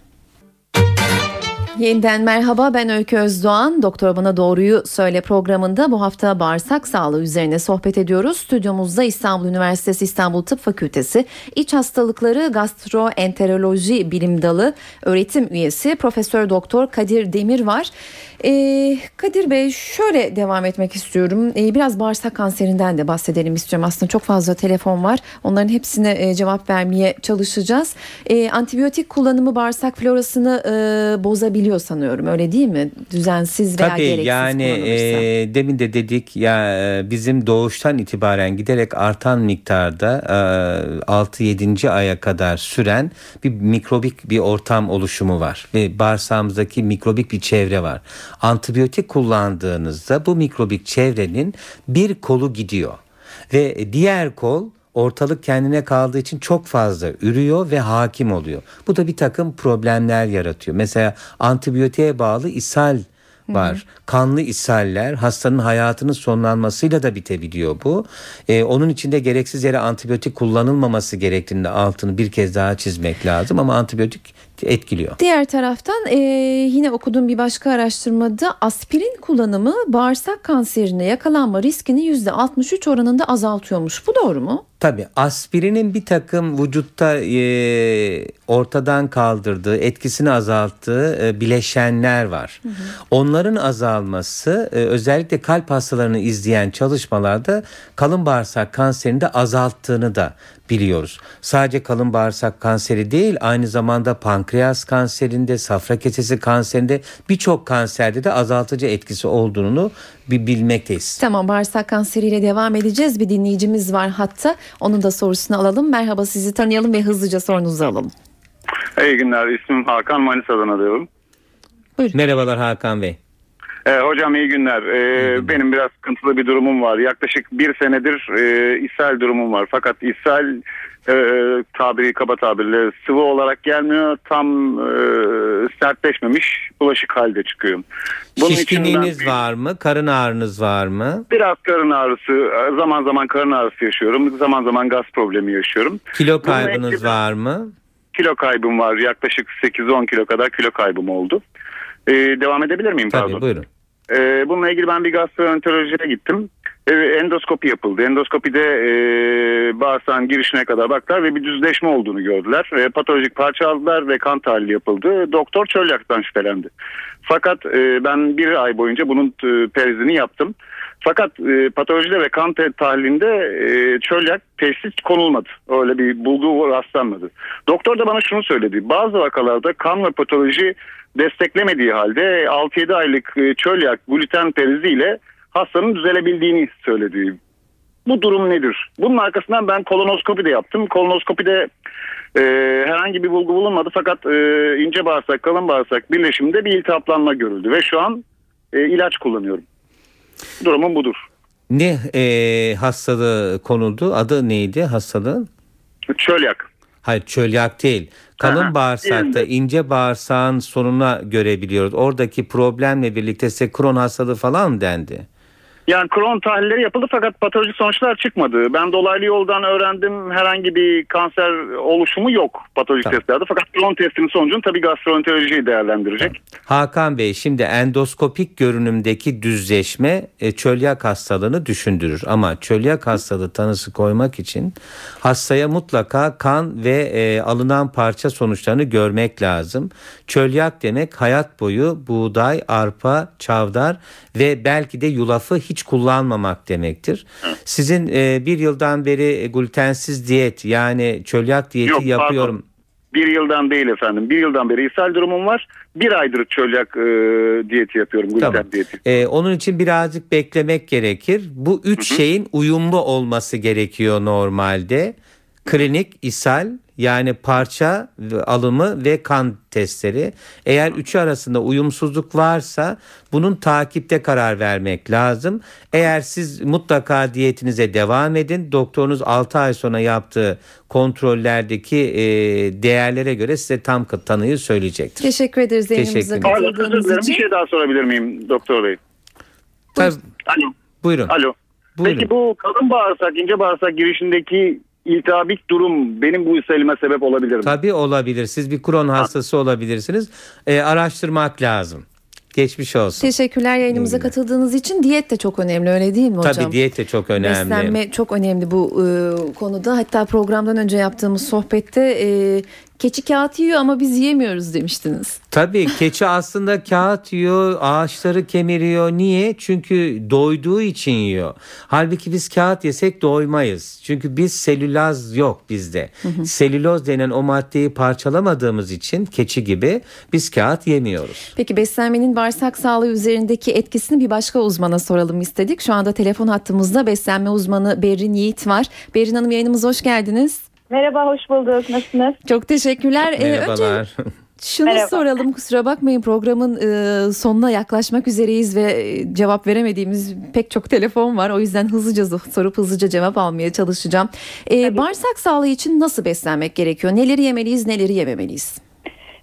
Speaker 2: Yeniden merhaba ben Öykü Özdoğan. Doktor Bana Doğruyu Söyle programında bu hafta bağırsak sağlığı üzerine sohbet ediyoruz. Stüdyomuzda İstanbul Üniversitesi İstanbul Tıp Fakültesi İç Hastalıkları Gastroenteroloji Bilim Dalı öğretim üyesi Profesör Doktor Kadir Demir var. Ee, Kadir Bey şöyle devam etmek istiyorum. Ee, biraz bağırsak kanserinden de bahsedelim istiyorum. Aslında çok fazla telefon var. Onların hepsine e, cevap vermeye çalışacağız. Ee, antibiyotik kullanımı bağırsak florasını e, bozabiliyor sanıyorum. Öyle değil mi? Düzensiz veya
Speaker 3: Tabii
Speaker 2: gereksiz
Speaker 3: yani
Speaker 2: kullanılırsa.
Speaker 3: e, demin de dedik ya e, bizim doğuştan itibaren giderek artan miktarda e, 6-7. aya kadar süren bir mikrobik bir ortam oluşumu var ve bağırsağımızdaki mikrobik bir çevre var. Antibiyotik kullandığınızda bu mikrobik çevrenin bir kolu gidiyor ve diğer kol ortalık kendine kaldığı için çok fazla ürüyor ve hakim oluyor. Bu da bir takım problemler yaratıyor. Mesela antibiyotiğe bağlı ishal var. Kanlı ishaller hastanın hayatının sonlanmasıyla da bitebiliyor bu. Ee, onun için de gereksiz yere antibiyotik kullanılmaması gerektiğinde altını bir kez daha çizmek lazım ama antibiyotik etkiliyor.
Speaker 2: Diğer taraftan e, yine okuduğum bir başka araştırmada aspirin kullanımı bağırsak kanserine yakalanma riskini %63 oranında azaltıyormuş. Bu doğru mu?
Speaker 3: Tabii aspirinin bir takım vücutta e, ortadan kaldırdığı, etkisini azalttığı e, bileşenler var. Onların azalması e, özellikle kalp hastalarını izleyen çalışmalarda kalın bağırsak kanserini de azalttığını da biliyoruz. Sadece kalın bağırsak kanseri değil aynı zamanda pankreas kanserinde, safra kesesi kanserinde birçok kanserde de azaltıcı etkisi olduğunu bir bilmekteyiz.
Speaker 2: Tamam bağırsak kanseriyle devam edeceğiz. Bir dinleyicimiz var hatta. Onun da sorusunu alalım. Merhaba sizi tanıyalım ve hızlıca sorunuzu alalım.
Speaker 6: İyi günler. İsmim Hakan Manisa'dan arıyorum.
Speaker 3: Merhabalar Hakan Bey.
Speaker 6: Ee, hocam iyi günler. Ee, Benim biraz sıkıntılı bir durumum var. Yaklaşık bir senedir e, ishal durumum var. Fakat ishal e, tabiri kaba tabirle sıvı olarak gelmiyor. Tam e, sertleşmemiş bulaşık halde çıkıyor. Bunun
Speaker 3: Şişkinliğiniz var mı? Karın ağrınız var mı?
Speaker 6: Biraz karın ağrısı, zaman zaman karın ağrısı yaşıyorum. Zaman zaman gaz problemi yaşıyorum.
Speaker 3: Kilo kaybınız
Speaker 6: ilgili-
Speaker 3: var mı?
Speaker 6: Kilo kaybım var. Yaklaşık 8-10 kilo kadar kilo kaybım oldu. Ee, devam edebilir miyim?
Speaker 3: Tabii
Speaker 6: Pardon.
Speaker 3: buyurun.
Speaker 6: Ee, bununla ilgili ben bir gastroenterolojiye gittim. Ee, endoskopi yapıldı. Endoskopide e, bağırsağın girişine kadar baktılar ve bir düzleşme olduğunu gördüler. E, patolojik parça aldılar ve kan tahlili yapıldı. Doktor çölyaktan şüphelendi. Fakat e, ben bir ay boyunca bunun e, perizini yaptım. Fakat e, patolojide ve kan tahlilinde e, çölyak teşhis konulmadı. Öyle bir bulgu rastlanmadı. Doktor da bana şunu söyledi. Bazı vakalarda kan ve patoloji desteklemediği halde 6-7 aylık e, çölyak gluten periziyle hastanın düzelebildiğini söyledi. Bu durum nedir? Bunun arkasından ben kolonoskopi de yaptım. Kolonoskopide e, herhangi bir bulgu bulunmadı fakat e, ince bağırsak kalın bağırsak birleşiminde bir iltihaplanma görüldü ve şu an e, ilaç kullanıyorum. Durumum budur.
Speaker 3: Ne e, hastalığı konuldu? Adı neydi hastalığın?
Speaker 6: Çölyak.
Speaker 3: Hayır çölyak değil. Kalın
Speaker 6: Aha,
Speaker 3: bağırsakta ince bağırsağın sorununa görebiliyoruz. Oradaki problemle birlikte size kron hastalığı falan dendi?
Speaker 6: Yani Crohn tahlilleri yapıldı fakat patolojik sonuçlar çıkmadı. Ben dolaylı yoldan öğrendim herhangi bir kanser oluşumu yok patolojik
Speaker 3: Tamam.
Speaker 6: testlerde. Fakat Crohn testinin sonucunu tabii gastroenteroloji değerlendirecek.
Speaker 3: Hakan Bey şimdi endoskopik görünümdeki düzleşme e, çölyak hastalığını düşündürür. Ama çölyak hastalığı tanısı koymak için hastaya mutlaka kan ve e, alınan parça sonuçlarını görmek lazım. Çölyak demek hayat boyu buğday, arpa, çavdar ve belki de yulafı hiç kullanmamak demektir. Sizin e, bir yıldan beri glutensiz diyet yani çölyak diyeti
Speaker 6: Yok, pardon.
Speaker 3: yapıyorum.
Speaker 6: Bir yıldan değil efendim. Bir yıldan beri ishal durumum var. Bir aydır çölyak e, diyeti yapıyorum. Gluten
Speaker 3: Tamam.
Speaker 6: diyeti.
Speaker 3: Ee, onun için birazcık beklemek gerekir. Bu üç şeyin uyumlu olması gerekiyor normalde. Klinik ishal yani parça alımı ve kan testleri. Eğer üçü arasında uyumsuzluk varsa bunun takipte karar vermek lazım. Eğer siz mutlaka diyetinize devam edin. Doktorunuz 6 ay sonra yaptığı kontrollerdeki e, değerlere göre size tam tanıyı söyleyecektir.
Speaker 2: Teşekkür ederiz yayınımıza katıldığınız için.
Speaker 6: Bir şey daha sorabilir miyim doktor bey?
Speaker 3: Tabii,
Speaker 6: Alo.
Speaker 3: buyurun.
Speaker 6: Alo.
Speaker 3: Buyurun.
Speaker 6: Peki bu kalın bağırsak, ince bağırsak girişindeki iltihabik durum benim bu ishalime sebep olabilir mi?
Speaker 3: Tabii olabilir. Siz bir kron hastası olabilirsiniz. E, araştırmak lazım. Geçmiş olsun.
Speaker 2: Teşekkürler yayınımıza
Speaker 3: İyi
Speaker 2: katıldığınız için. Diyet de çok önemli öyle değil mi hocam?
Speaker 3: Tabii diyet de çok önemli.
Speaker 2: Beslenme çok önemli bu e, konuda. Hatta programdan önce yaptığımız sohbette e, keçi kağıt yiyor ama biz yemiyoruz demiştiniz.
Speaker 3: Tabii keçi aslında kağıt yiyor, ağaçları kemiriyor. Niye? Çünkü doyduğu için yiyor. Halbuki biz kağıt yesek doymayız. Çünkü biz selülaz yok bizde. Selüloz denen o maddeyi parçalamadığımız için keçi gibi biz kağıt yemiyoruz.
Speaker 2: Peki beslenmenin bağırsak sağlığı üzerindeki etkisini bir başka uzmana soralım istedik. Şu anda telefon hattımızda beslenme uzmanı Berrin Yiğit var. Berrin Hanım yayınımıza hoş geldiniz.
Speaker 7: Merhaba, hoş bulduk. Nasılsınız?
Speaker 2: Çok teşekkürler. Ee, önce
Speaker 3: Merhabalar.
Speaker 2: şunu
Speaker 7: Merhaba.
Speaker 2: soralım kusura bakmayın programın e, sonuna yaklaşmak üzereyiz ve e, cevap veremediğimiz pek çok telefon var. O yüzden hızlıca sorup hızlıca cevap almaya çalışacağım. Ee, bağırsak sağlığı için nasıl beslenmek gerekiyor? Neleri yemeliyiz, neleri yememeliyiz?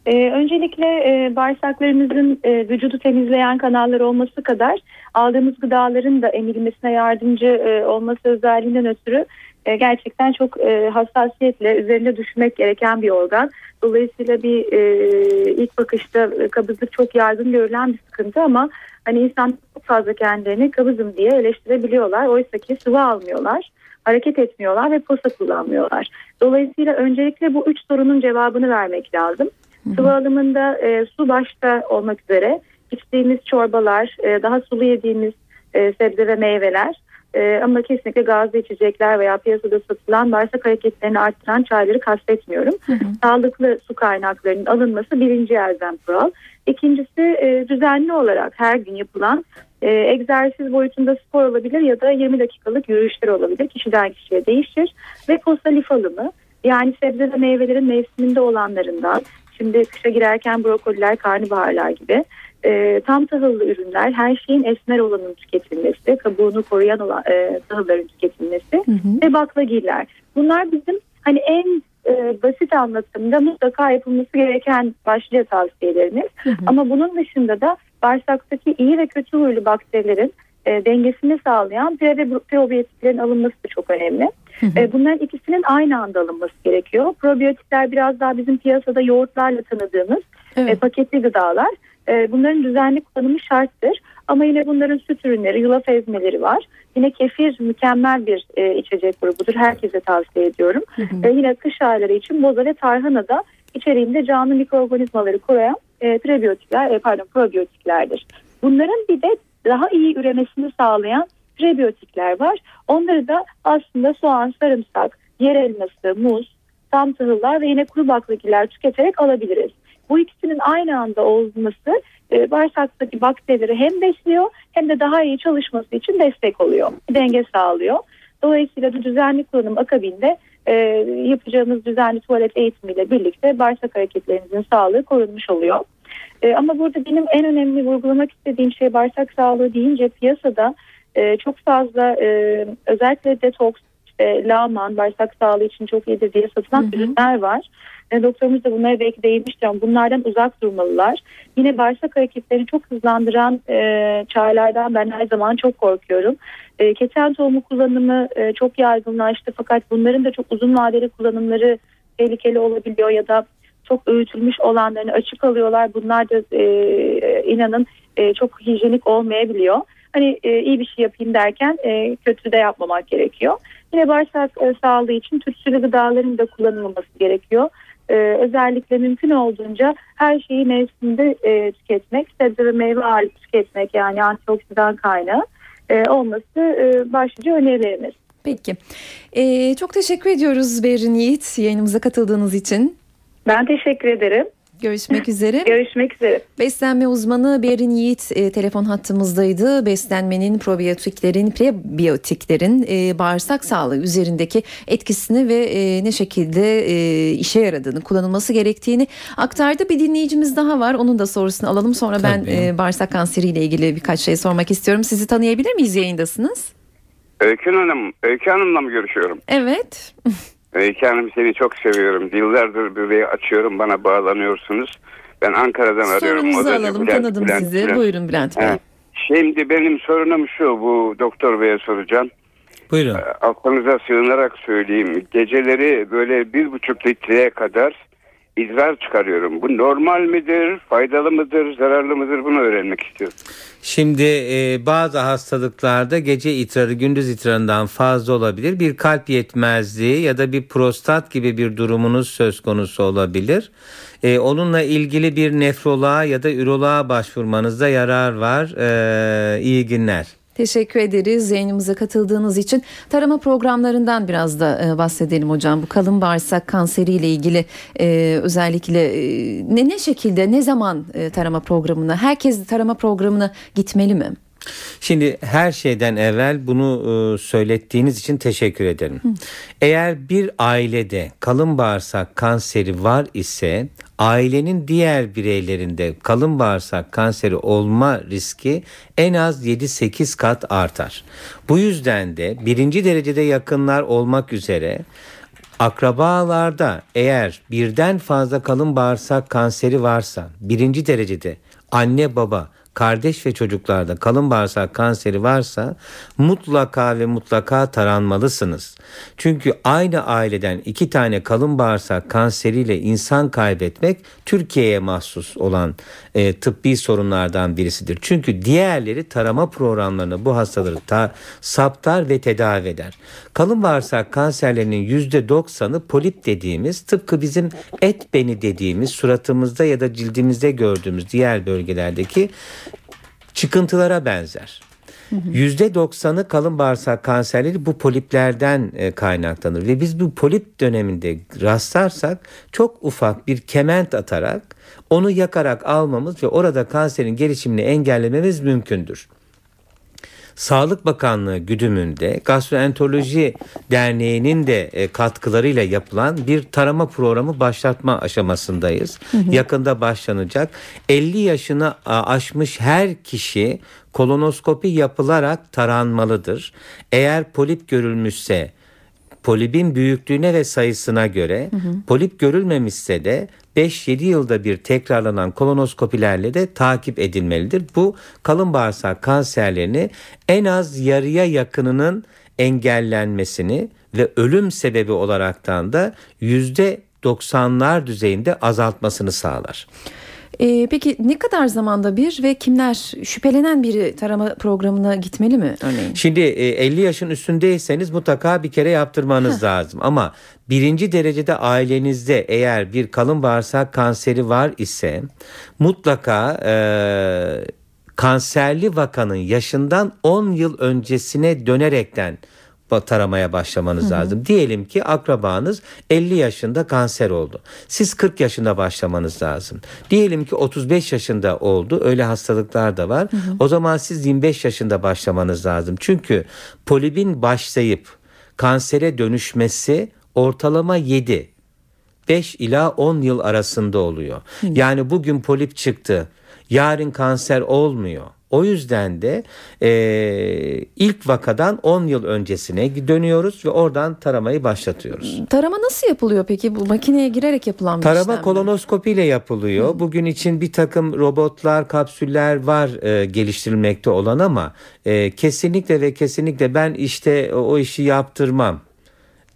Speaker 7: Ee, öncelikle e, bağırsaklarımızın e, vücudu temizleyen kanallar olması kadar aldığımız gıdaların da emilmesine yardımcı e, olması özelliğinden ötürü e, gerçekten çok e, hassasiyetle üzerinde düşünmek gereken bir organ. Dolayısıyla bir e, ilk bakışta e, kabızlık çok yaygın görülen bir sıkıntı ama hani insan çok fazla kendilerini kabızım diye eleştirebiliyorlar. Oysa ki sıvı almıyorlar, hareket etmiyorlar ve posa kullanmıyorlar. Dolayısıyla öncelikle bu üç sorunun cevabını vermek lazım. Sıvı alımında e, su başta olmak üzere içtiğimiz çorbalar, e, daha sulu yediğimiz e, sebze ve meyveler e, ama kesinlikle gazlı içecekler veya piyasada satılan bağırsak hareketlerini arttıran çayları kastetmiyorum. Sağlıklı su kaynaklarının alınması birinci elzem kural. İkincisi e, düzenli olarak her gün yapılan e, egzersiz boyutunda spor olabilir ya da 20 dakikalık yürüyüşler olabilir. Kişiden kişiye değişir. Ve posta lif alımı yani sebze ve meyvelerin mevsiminde olanlarından şimdi kışa girerken brokoliler, karnabaharlar gibi e, tam tahıllı ürünler, her şeyin esmer olanın tüketilmesi, kabuğunu koruyan olan e, tahılların tüketilmesi ve baklagiller. Bunlar bizim hani en e, basit anlatımda mutlaka yapılması gereken başlıca tavsiyelerimiz. Ama bunun dışında da bağırsaktaki iyi ve kötü huylu bakterilerin e, dengesini sağlayan pre ve probiyotiklerin alınması da çok önemli. E, bunların ikisinin aynı anda alınması gerekiyor. Probiyotikler biraz daha bizim piyasada yoğurtlarla tanıdığımız
Speaker 2: Evet.
Speaker 7: e, paketli gıdalar. E, bunların düzenli kullanımı şarttır. Ama yine bunların süt ürünleri, yulaf ezmeleri var. Yine kefir mükemmel bir e, içecek grubudur. Herkese tavsiye ediyorum. E, yine kış ayları için boza ve tarhana da içeriğinde canlı mikroorganizmaları koruyan e, prebiyotikler, e, pardon probiyotiklerdir. Bunların bir de daha iyi üremesini sağlayan prebiyotikler var. Onları da aslında soğan, sarımsak, yer elması, muz, tam tahıllar ve yine kuru baklagiller tüketerek alabiliriz. Bu ikisinin aynı anda olması e, bağırsaktaki bakterileri hem besliyor hem de daha iyi çalışması için destek oluyor. Denge sağlıyor. Dolayısıyla da düzenli kullanım akabinde e, yapacağımız düzenli tuvalet eğitimiyle birlikte bağırsak hareketlerinizin sağlığı korunmuş oluyor. E, ama burada benim en önemli vurgulamak istediğim şey bağırsak sağlığı deyince piyasada e, çok fazla e, özellikle detoks, işte laman, bağırsak sağlığı için çok iyidir diye satılan ürünler var. E, doktorumuz da bunlara belki değinmiştir ama bunlardan uzak durmalılar. Yine bağırsak hareketlerini çok hızlandıran e, çaylardan ben her zaman çok korkuyorum. E, keten tohumu kullanımı e, çok yaygınlaştı fakat bunların da çok uzun vadeli kullanımları tehlikeli olabiliyor ya da çok öğütülmüş olanlarını açık alıyorlar. Bunlar da e, inanın e, çok hijyenik olmayabiliyor. Hani e, iyi bir şey yapayım derken e, kötü de yapmamak gerekiyor. Yine bağırsak e, sağlığı için tütsülü gıdaların da kullanılmaması gerekiyor. E, özellikle mümkün olduğunca her şeyi mevsiminde e, tüketmek, sebze ve meyve ağırlıklı tüketmek yani antioksidan kaynağı e, olması e, başlıca önerilerimiz.
Speaker 2: Peki. Ee, çok teşekkür ediyoruz Berrin Yiğit yayınımıza katıldığınız için.
Speaker 7: Ben teşekkür ederim.
Speaker 2: Görüşmek üzere.
Speaker 7: Görüşmek üzere.
Speaker 2: Beslenme uzmanı Berin Yiğit e, telefon hattımızdaydı. Beslenmenin, probiyotiklerin, prebiyotiklerin e, bağırsak sağlığı üzerindeki etkisini ve e, ne şekilde e, işe yaradığını, kullanılması gerektiğini aktardı. Bir dinleyicimiz daha var. Onun da sorusunu alalım. Sonra ben
Speaker 3: Tabii.
Speaker 2: e, bağırsak kanseriyle ilgili birkaç şey sormak istiyorum. Sizi tanıyabilir miyiz? Yayındasınız.
Speaker 8: Öykü Hanım, Öykü Hanım'la mı görüşüyorum?
Speaker 2: Evet.
Speaker 8: Öykü Hanım seni çok seviyorum. Yıllardır böyle açıyorum bana bağlanıyorsunuz. Ben Ankara'dan arıyorum.
Speaker 2: Sorunuzu alalım.
Speaker 8: Bülent,
Speaker 2: Tanıdım
Speaker 8: Bülent,
Speaker 2: sizi.
Speaker 8: Bülent.
Speaker 2: Buyurun Bülent Bey.
Speaker 8: Şimdi benim sorunum şu bu doktor beye soracağım.
Speaker 3: Buyurun.
Speaker 8: Aklınıza sığınarak söyleyeyim. Geceleri böyle bir buçuk litreye kadar idrar çıkarıyorum. Bu normal midir, faydalı mıdır, zararlı mıdır bunu öğrenmek istiyorum.
Speaker 3: Şimdi e, bazı hastalıklarda gece idrarı gündüz idrarından fazla olabilir. Bir kalp yetmezliği ya da bir prostat gibi bir durumunuz söz konusu olabilir. E, onunla ilgili bir nefroloğa ya da üroloğa başvurmanızda yarar var. E, iyi günler.
Speaker 2: Teşekkür ederiz yayınımıza katıldığınız için. Tarama programlarından biraz da e, bahsedelim hocam. Bu kalın bağırsak kanseriyle ilgili e, özellikle e, ne, ne şekilde ne zaman tarama programına herkes tarama programına gitmeli mi?
Speaker 3: Şimdi her şeyden evvel bunu e, söylettiğiniz için teşekkür ederim. Eğer bir ailede kalın bağırsak kanseri var ise ailenin diğer bireylerinde kalın bağırsak kanseri olma riski en az 7-8 kat artar. Bu yüzden de birinci derecede yakınlar olmak üzere akrabalarda eğer birden fazla kalın bağırsak kanseri varsa birinci derecede anne baba kardeş ve çocuklarda kalın bağırsak kanseri varsa mutlaka ve mutlaka taranmalısınız. Çünkü aynı aileden iki tane kalın bağırsak kanseriyle insan kaybetmek Türkiye'ye mahsus olan e, tıbbi sorunlardan birisidir. Çünkü diğerleri tarama programlarını bu hastaları ta, saptar ve tedavi eder. Kalın bağırsak kanserlerinin %90'ı polip dediğimiz tıpkı bizim et beni dediğimiz suratımızda ya da cildimizde gördüğümüz diğer bölgelerdeki çıkıntılara benzer. %90'ı kalın bağırsak kanserleri bu poliplerden e, kaynaklanır ve biz bu polip döneminde rastlarsak çok ufak bir kement atarak onu yakarak almamız ve orada kanserin gelişimini engellememiz mümkündür. Sağlık Bakanlığı güdümünde Gastroenteroloji Derneği'nin de e, katkılarıyla yapılan bir tarama programı başlatma aşamasındayız. Yakında başlanacak. 50 yaşını aşmış her kişi kolonoskopi yapılarak taranmalıdır. Eğer polip görülmüşse polibin büyüklüğüne ve sayısına göre polip görülmemişse de 5-7 yılda bir tekrarlanan kolonoskopilerle de takip edilmelidir. Bu kalın bağırsak kanserlerini en az yarıya yakınının engellenmesini ve ölüm sebebi olaraktan da %90'lar düzeyinde azaltmasını sağlar.
Speaker 2: E, peki ne kadar zamanda bir ve kimler şüphelenen biri tarama programına gitmeli mi örneğin?
Speaker 3: Şimdi e, 50 yaşın üstündeyseniz mutlaka bir kere yaptırmanız lazım. Ama birinci derecede ailenizde eğer bir kalın bağırsak kanseri var ise mutlaka e, kanserli vakanın yaşından 10 yıl öncesine dönerekten taramaya başlamanız lazım. Diyelim ki akrabanız 50 yaşında kanser oldu. Siz 40 yaşında başlamanız lazım. Diyelim ki 35 yaşında oldu. Öyle hastalıklar da var. O zaman siz 25 yaşında başlamanız lazım. Çünkü polibin başlayıp kansere dönüşmesi ortalama 7 5 ila 10 yıl arasında oluyor. Yani bugün polip çıktı. Yarın kanser olmuyor. O yüzden de e, ilk vakadan 10 yıl öncesine dönüyoruz ve oradan taramayı başlatıyoruz.
Speaker 2: Tarama nasıl yapılıyor peki? Bu makineye girerek yapılan bir
Speaker 3: Tarama
Speaker 2: işlem
Speaker 3: kolonoskopi ile yapılıyor. Bugün için bir takım robotlar, kapsüller var e, geliştirilmekte olan ama e, kesinlikle ve kesinlikle ben işte o işi yaptırmam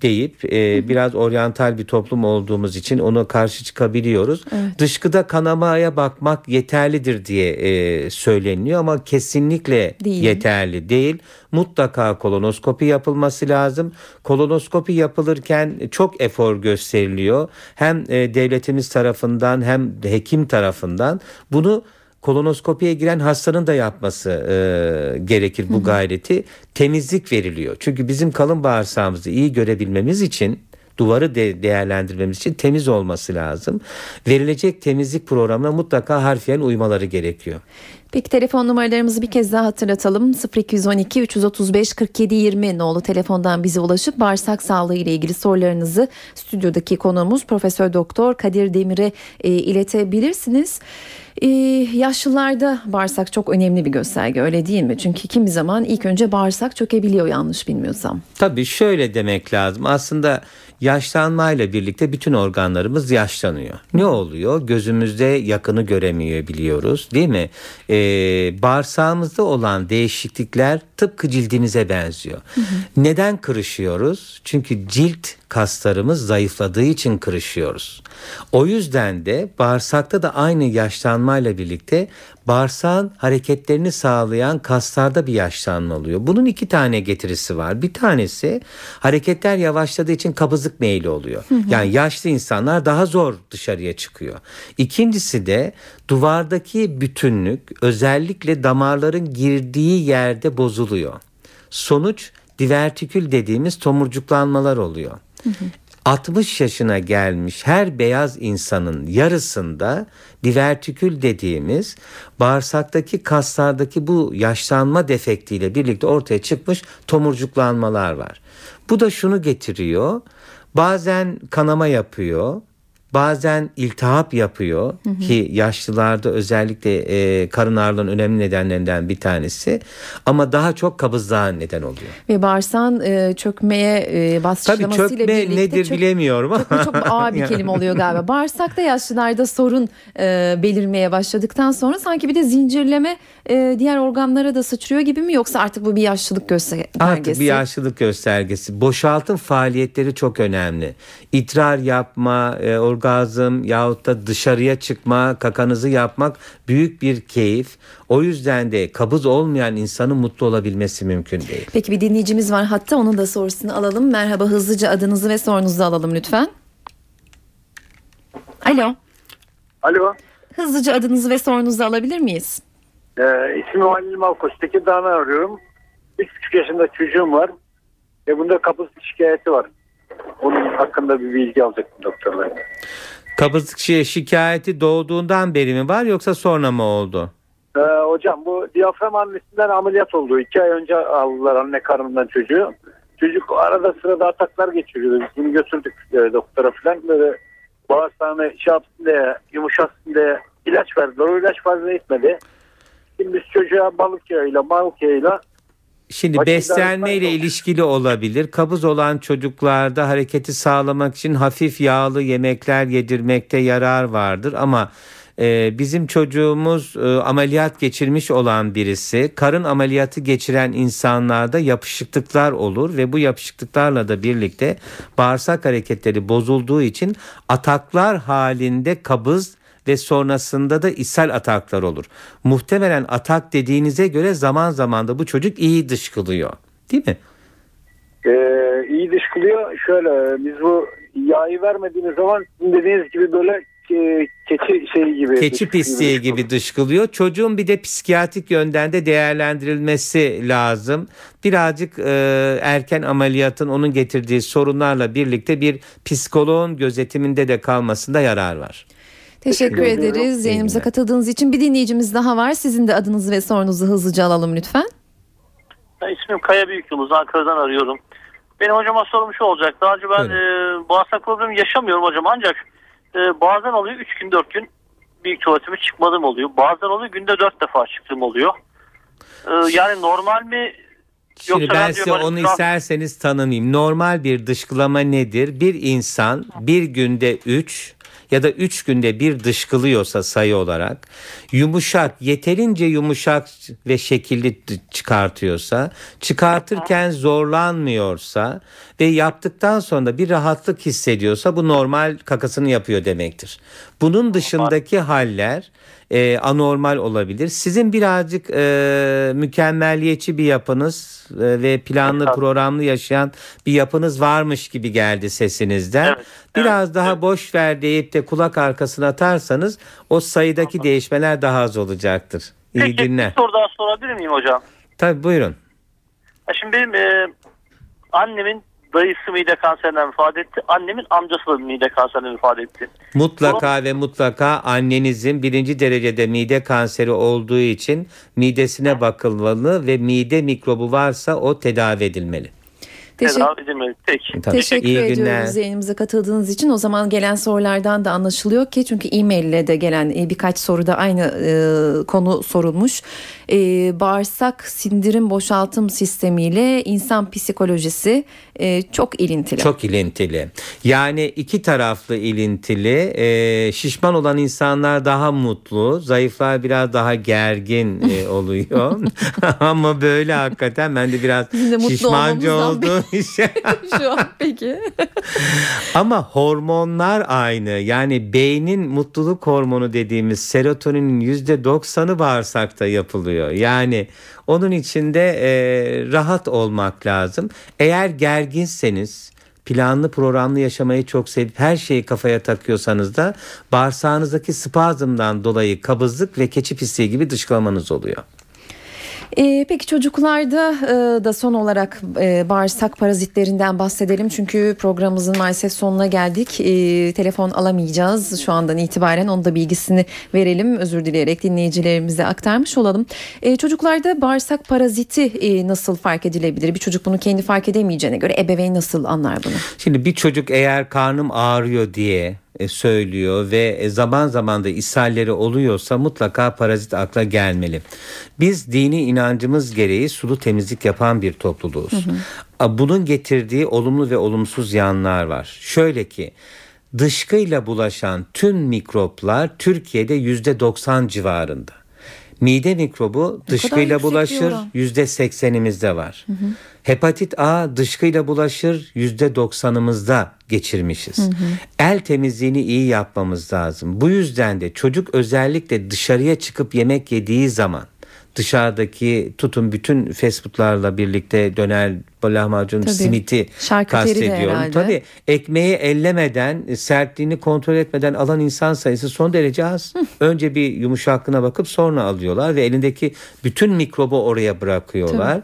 Speaker 3: deyip e, biraz oryantal bir toplum olduğumuz için ona karşı çıkabiliyoruz. Dışkıda kanamaya bakmak yeterlidir diye e, söyleniyor ama kesinlikle
Speaker 2: Değil.
Speaker 3: yeterli değil. Mutlaka kolonoskopi yapılması lazım. Kolonoskopi yapılırken çok efor gösteriliyor. Hem e, devletimiz tarafından hem hekim tarafından bunu kolonoskopiye giren hastanın da yapması e, gerekir bu gayreti. Temizlik veriliyor. Çünkü bizim kalın bağırsağımızı iyi görebilmemiz için duvarı de değerlendirmemiz için temiz olması lazım. Verilecek temizlik programına mutlaka harfiyen uymaları gerekiyor.
Speaker 2: Peki telefon numaralarımızı bir kez daha hatırlatalım. 0212 335 47 20 nolu telefondan bize ulaşıp bağırsak sağlığı ile ilgili sorularınızı stüdyodaki konuğumuz Profesör Doktor Kadir Demir'e e, iletebilirsiniz. Ee, yaşlılarda bağırsak çok önemli bir gösterge öyle değil mi? Çünkü kimi zaman ilk önce bağırsak çökebiliyor yanlış bilmiyorsam.
Speaker 3: Tabii şöyle demek lazım. Aslında yaşlanmayla birlikte bütün organlarımız yaşlanıyor. Ne oluyor? Gözümüzde yakını göremiyor biliyoruz değil mi? Ee, bağırsağımızda olan değişiklikler tıpkı cildimize benziyor. Hı hı. Neden kırışıyoruz? Çünkü cilt kaslarımız zayıfladığı için kırışıyoruz. O yüzden de bağırsakta da aynı yaşlanmayla birlikte bağırsağın hareketlerini sağlayan kaslarda bir yaşlanma oluyor. Bunun iki tane getirisi var. Bir tanesi hareketler yavaşladığı için kabızlık meyli oluyor. Hı hı. Yani yaşlı insanlar daha zor dışarıya çıkıyor. İkincisi de duvardaki bütünlük özellikle damarların girdiği yerde bozuluyor. Sonuç divertikül dediğimiz tomurcuklanmalar oluyor. Hı hı. 60 yaşına gelmiş her beyaz insanın yarısında divertikül dediğimiz bağırsaktaki kaslardaki bu yaşlanma defektiyle birlikte ortaya çıkmış tomurcuklanmalar var. Bu da şunu getiriyor. Bazen kanama yapıyor, bazen iltihap yapıyor hı hı. ki yaşlılarda özellikle e, karın ağrılığının önemli nedenlerinden bir tanesi ama daha çok kabızlığa neden oluyor.
Speaker 2: Ve bağırsağın e, çökmeye e, başlamasıyla
Speaker 3: Tabii çökme
Speaker 2: birlikte
Speaker 3: nedir
Speaker 2: çök,
Speaker 3: bilemiyorum ama.
Speaker 2: Çok, ağır bir kelime oluyor galiba. Bağırsakta yaşlılarda sorun e, belirmeye başladıktan sonra sanki bir de zincirleme e, diğer organlara da sıçrıyor gibi mi yoksa artık bu bir yaşlılık göstergesi?
Speaker 3: Artık bir yaşlılık göstergesi. Boşaltım faaliyetleri çok önemli. İdrar yapma, e, orgazm yahut da dışarıya çıkma, kakanızı yapmak büyük bir keyif. O yüzden de kabız olmayan insanın mutlu olabilmesi mümkün değil.
Speaker 2: Peki bir dinleyicimiz var hatta onun da sorusunu alalım. Merhaba hızlıca adınızı ve sorunuzu alalım lütfen. Alo.
Speaker 9: Alo.
Speaker 2: Hızlıca adınızı ve sorunuzu alabilir miyiz?
Speaker 9: Ee, ismim Halil Malkoç. Tekirdağ'dan arıyorum. 3,5 yaşında çocuğum var. Ve bunda kabızlık şikayeti var. Onun hakkında bir bilgi alacaktım doktorlar.
Speaker 3: Kabızlık şikayeti doğduğundan beri mi var yoksa sonra mı oldu?
Speaker 9: Ee, hocam bu diyafram annesinden ameliyat oldu. İki ay önce aldılar anne karnından çocuğu. Çocuk arada sırada ataklar geçiriyordu. Biz bunu götürdük e, doktora falan. Böyle bağırsağını şey yapsın diye, yumuşatsın diye ilaç verdiler. O ilaç fazla etmedi. Şimdi biz çocuğa balık yağıyla, balık yağıyla
Speaker 3: Şimdi beslenme ile ilişkili olabilir. Kabız olan çocuklarda hareketi sağlamak için hafif yağlı yemekler yedirmekte yarar vardır ama e, bizim çocuğumuz e, ameliyat geçirmiş olan birisi karın ameliyatı geçiren insanlarda yapışıklıklar olur ve bu yapışıklıklarla da birlikte bağırsak hareketleri bozulduğu için ataklar halinde kabız ve sonrasında da ishal ataklar olur. Muhtemelen atak dediğinize göre zaman zaman da bu çocuk iyi dışkılıyor. Değil mi?
Speaker 9: Ee, iyi dışkılıyor. Şöyle biz bu yağı vermediğimiz zaman dediğiniz gibi böyle e, keçi şeyi gibi.
Speaker 3: Keçi pisliği gibi, gibi dışkılıyor. Çocuğun bir de psikiyatrik yönden de değerlendirilmesi lazım. Birazcık e, erken ameliyatın onun getirdiği sorunlarla birlikte bir psikoloğun gözetiminde de kalmasında yarar var.
Speaker 2: Teşekkür ederiz yayınımıza katıldığınız için. Bir dinleyicimiz daha var. Sizin de adınızı ve sorunuzu hızlıca alalım lütfen.
Speaker 10: Ben ismim Kaya Büyükyıldız. Ankara'dan arıyorum. Benim hocama sorum şu olacak. Daha önce ben e, bağırsak problemi yaşamıyorum hocam. Ancak e, bazen oluyor 3 gün 4 gün büyük tuvaletime çıkmadığım oluyor. Bazen oluyor günde 4 defa çıktığım oluyor. E, yani normal mi
Speaker 3: Şimdi Yoksa ben size onu isterseniz tanınayım. Normal bir dışkılama nedir? Bir insan bir günde 3 ya da 3 günde bir dışkılıyorsa sayı olarak yumuşak yeterince yumuşak ve şekilli çıkartıyorsa çıkartırken zorlanmıyorsa ve yaptıktan sonra bir rahatlık hissediyorsa bu normal kakasını yapıyor demektir. Bunun dışındaki haller e, anormal olabilir. Sizin birazcık e, mükemmelliyetçi bir yapınız e, ve planlı evet. programlı yaşayan bir yapınız varmış gibi geldi sesinizden. Evet. Biraz evet. daha evet. boş ver deyip de kulak arkasına atarsanız o sayıdaki tamam. değişmeler daha az olacaktır. İyi
Speaker 10: Peki,
Speaker 3: günler.
Speaker 10: bir soru daha sorabilir miyim hocam?
Speaker 3: Tabii buyurun.
Speaker 10: Şimdi benim e, annemin dayısı mide kanserinden vefat etti. Annemin amcası da mide kanserinden vefat etti.
Speaker 3: Mutlaka ve mutlaka annenizin birinci derecede mide kanseri olduğu için midesine bakılmalı ve mide mikrobu varsa o tedavi edilmeli.
Speaker 2: Teşekkür,
Speaker 10: Tedavi edilmeli. Peki.
Speaker 3: Tabii.
Speaker 2: Teşekkür
Speaker 3: İyi
Speaker 2: ediyoruz
Speaker 3: günler.
Speaker 2: yayınımıza katıldığınız için. O zaman gelen sorulardan da anlaşılıyor ki çünkü e-mail ile de gelen e, birkaç soruda aynı e, konu sorulmuş. E, bağırsak sindirim boşaltım sistemiyle insan psikolojisi e, çok ilintili.
Speaker 3: Çok ilintili. Yani iki taraflı ilintili. Ee, şişman olan insanlar daha mutlu, zayıflar biraz daha gergin e, oluyor. Ama böyle hakikaten ben de biraz
Speaker 2: de
Speaker 3: şişmancı olduğum için.
Speaker 2: Şu an peki.
Speaker 3: Ama hormonlar aynı. Yani beynin mutluluk hormonu dediğimiz serotoninin yüzde doksanı bağırsakta yapılıyor. Yani onun içinde e, rahat olmak lazım. Eğer gerginseniz planlı programlı yaşamayı çok sevip her şeyi kafaya takıyorsanız da bağırsağınızdaki spazmdan dolayı kabızlık ve keçi pisliği gibi dışkılamanız oluyor.
Speaker 2: Ee, peki çocuklarda e, da son olarak e, bağırsak parazitlerinden bahsedelim. Çünkü programımızın maalesef sonuna geldik. E, telefon alamayacağız şu andan itibaren. Onun da bilgisini verelim. Özür dileyerek dinleyicilerimize aktarmış olalım. E, çocuklarda bağırsak paraziti e, nasıl fark edilebilir? Bir çocuk bunu kendi fark edemeyeceğine göre ebeveyn nasıl anlar bunu?
Speaker 3: Şimdi bir çocuk eğer karnım ağrıyor diye e, söylüyor ve e, zaman zaman da ishalleri oluyorsa mutlaka parazit akla gelmeli. Biz dini inancımız gereği sulu temizlik yapan bir topluluğuz. A, Bunun getirdiği olumlu ve olumsuz yanlar var. Şöyle ki dışkıyla bulaşan tüm mikroplar Türkiye'de yüzde 90 civarında. Mide mikrobu dışkıyla bulaşır yüzde seksenimizde var. Hepatit A dışkıyla bulaşır yüzde doksanımızda geçirmişiz. El temizliğini iyi yapmamız lazım. Bu yüzden de çocuk özellikle dışarıya çıkıp yemek yediği zaman dışarıdaki tutun bütün fast foodlarla birlikte döner, lahmacun,
Speaker 2: Tabii.
Speaker 3: simiti
Speaker 2: Şarküteri
Speaker 3: kastediyorum. Tabii ekmeği ellemeden, sertliğini kontrol etmeden alan insan sayısı son derece az. Önce bir yumuşaklığına bakıp sonra alıyorlar ve elindeki bütün mikrobu oraya bırakıyorlar.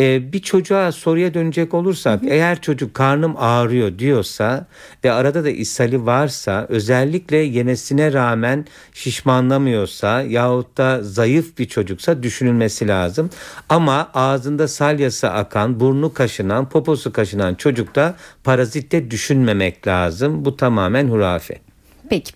Speaker 3: Ee, bir çocuğa soruya dönecek olursak eğer çocuk karnım ağrıyor diyorsa ve arada da ishali varsa özellikle yemesine rağmen şişmanlamıyorsa yahut da zayıf bir çocuksa düşünülmesi lazım. Ama ağzında salyası akan, burnu kaşınan, poposu kaşınan çocukta parazitte düşünmemek lazım. Bu tamamen hurafe.
Speaker 2: Peki.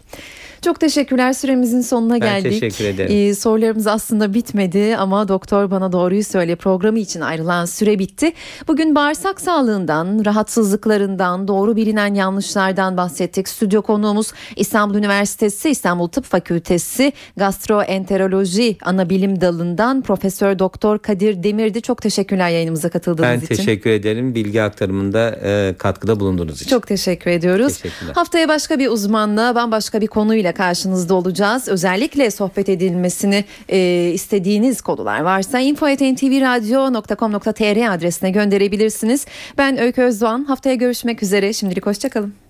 Speaker 2: Çok teşekkürler. Süremizin sonuna
Speaker 3: Ben
Speaker 2: geldik.
Speaker 3: teşekkür ederim.
Speaker 2: Ee, sorularımız aslında bitmedi ama doktor bana doğruyu söyle programı için ayrılan süre bitti. Bugün bağırsak sağlığından, rahatsızlıklarından, doğru bilinen yanlışlardan bahsettik. Stüdyo konuğumuz İstanbul Üniversitesi İstanbul Tıp Fakültesi Gastroenteroloji Anabilim Dalı'ndan Profesör Doktor Kadir Demirdi. Çok teşekkürler yayınımıza katıldığınız
Speaker 3: Ben
Speaker 2: için.
Speaker 3: teşekkür ederim bilgi aktarımında e, katkıda bulunduğunuz için.
Speaker 2: Çok teşekkür ediyoruz. Haftaya başka bir uzmanla bambaşka bir konuyla karşınızda olacağız. Özellikle sohbet edilmesini e, istediğiniz konular varsa info.ntvradio.com.tr adresine gönderebilirsiniz. Ben Öykü Özdoğan. Haftaya görüşmek üzere. Şimdilik hoşçakalın.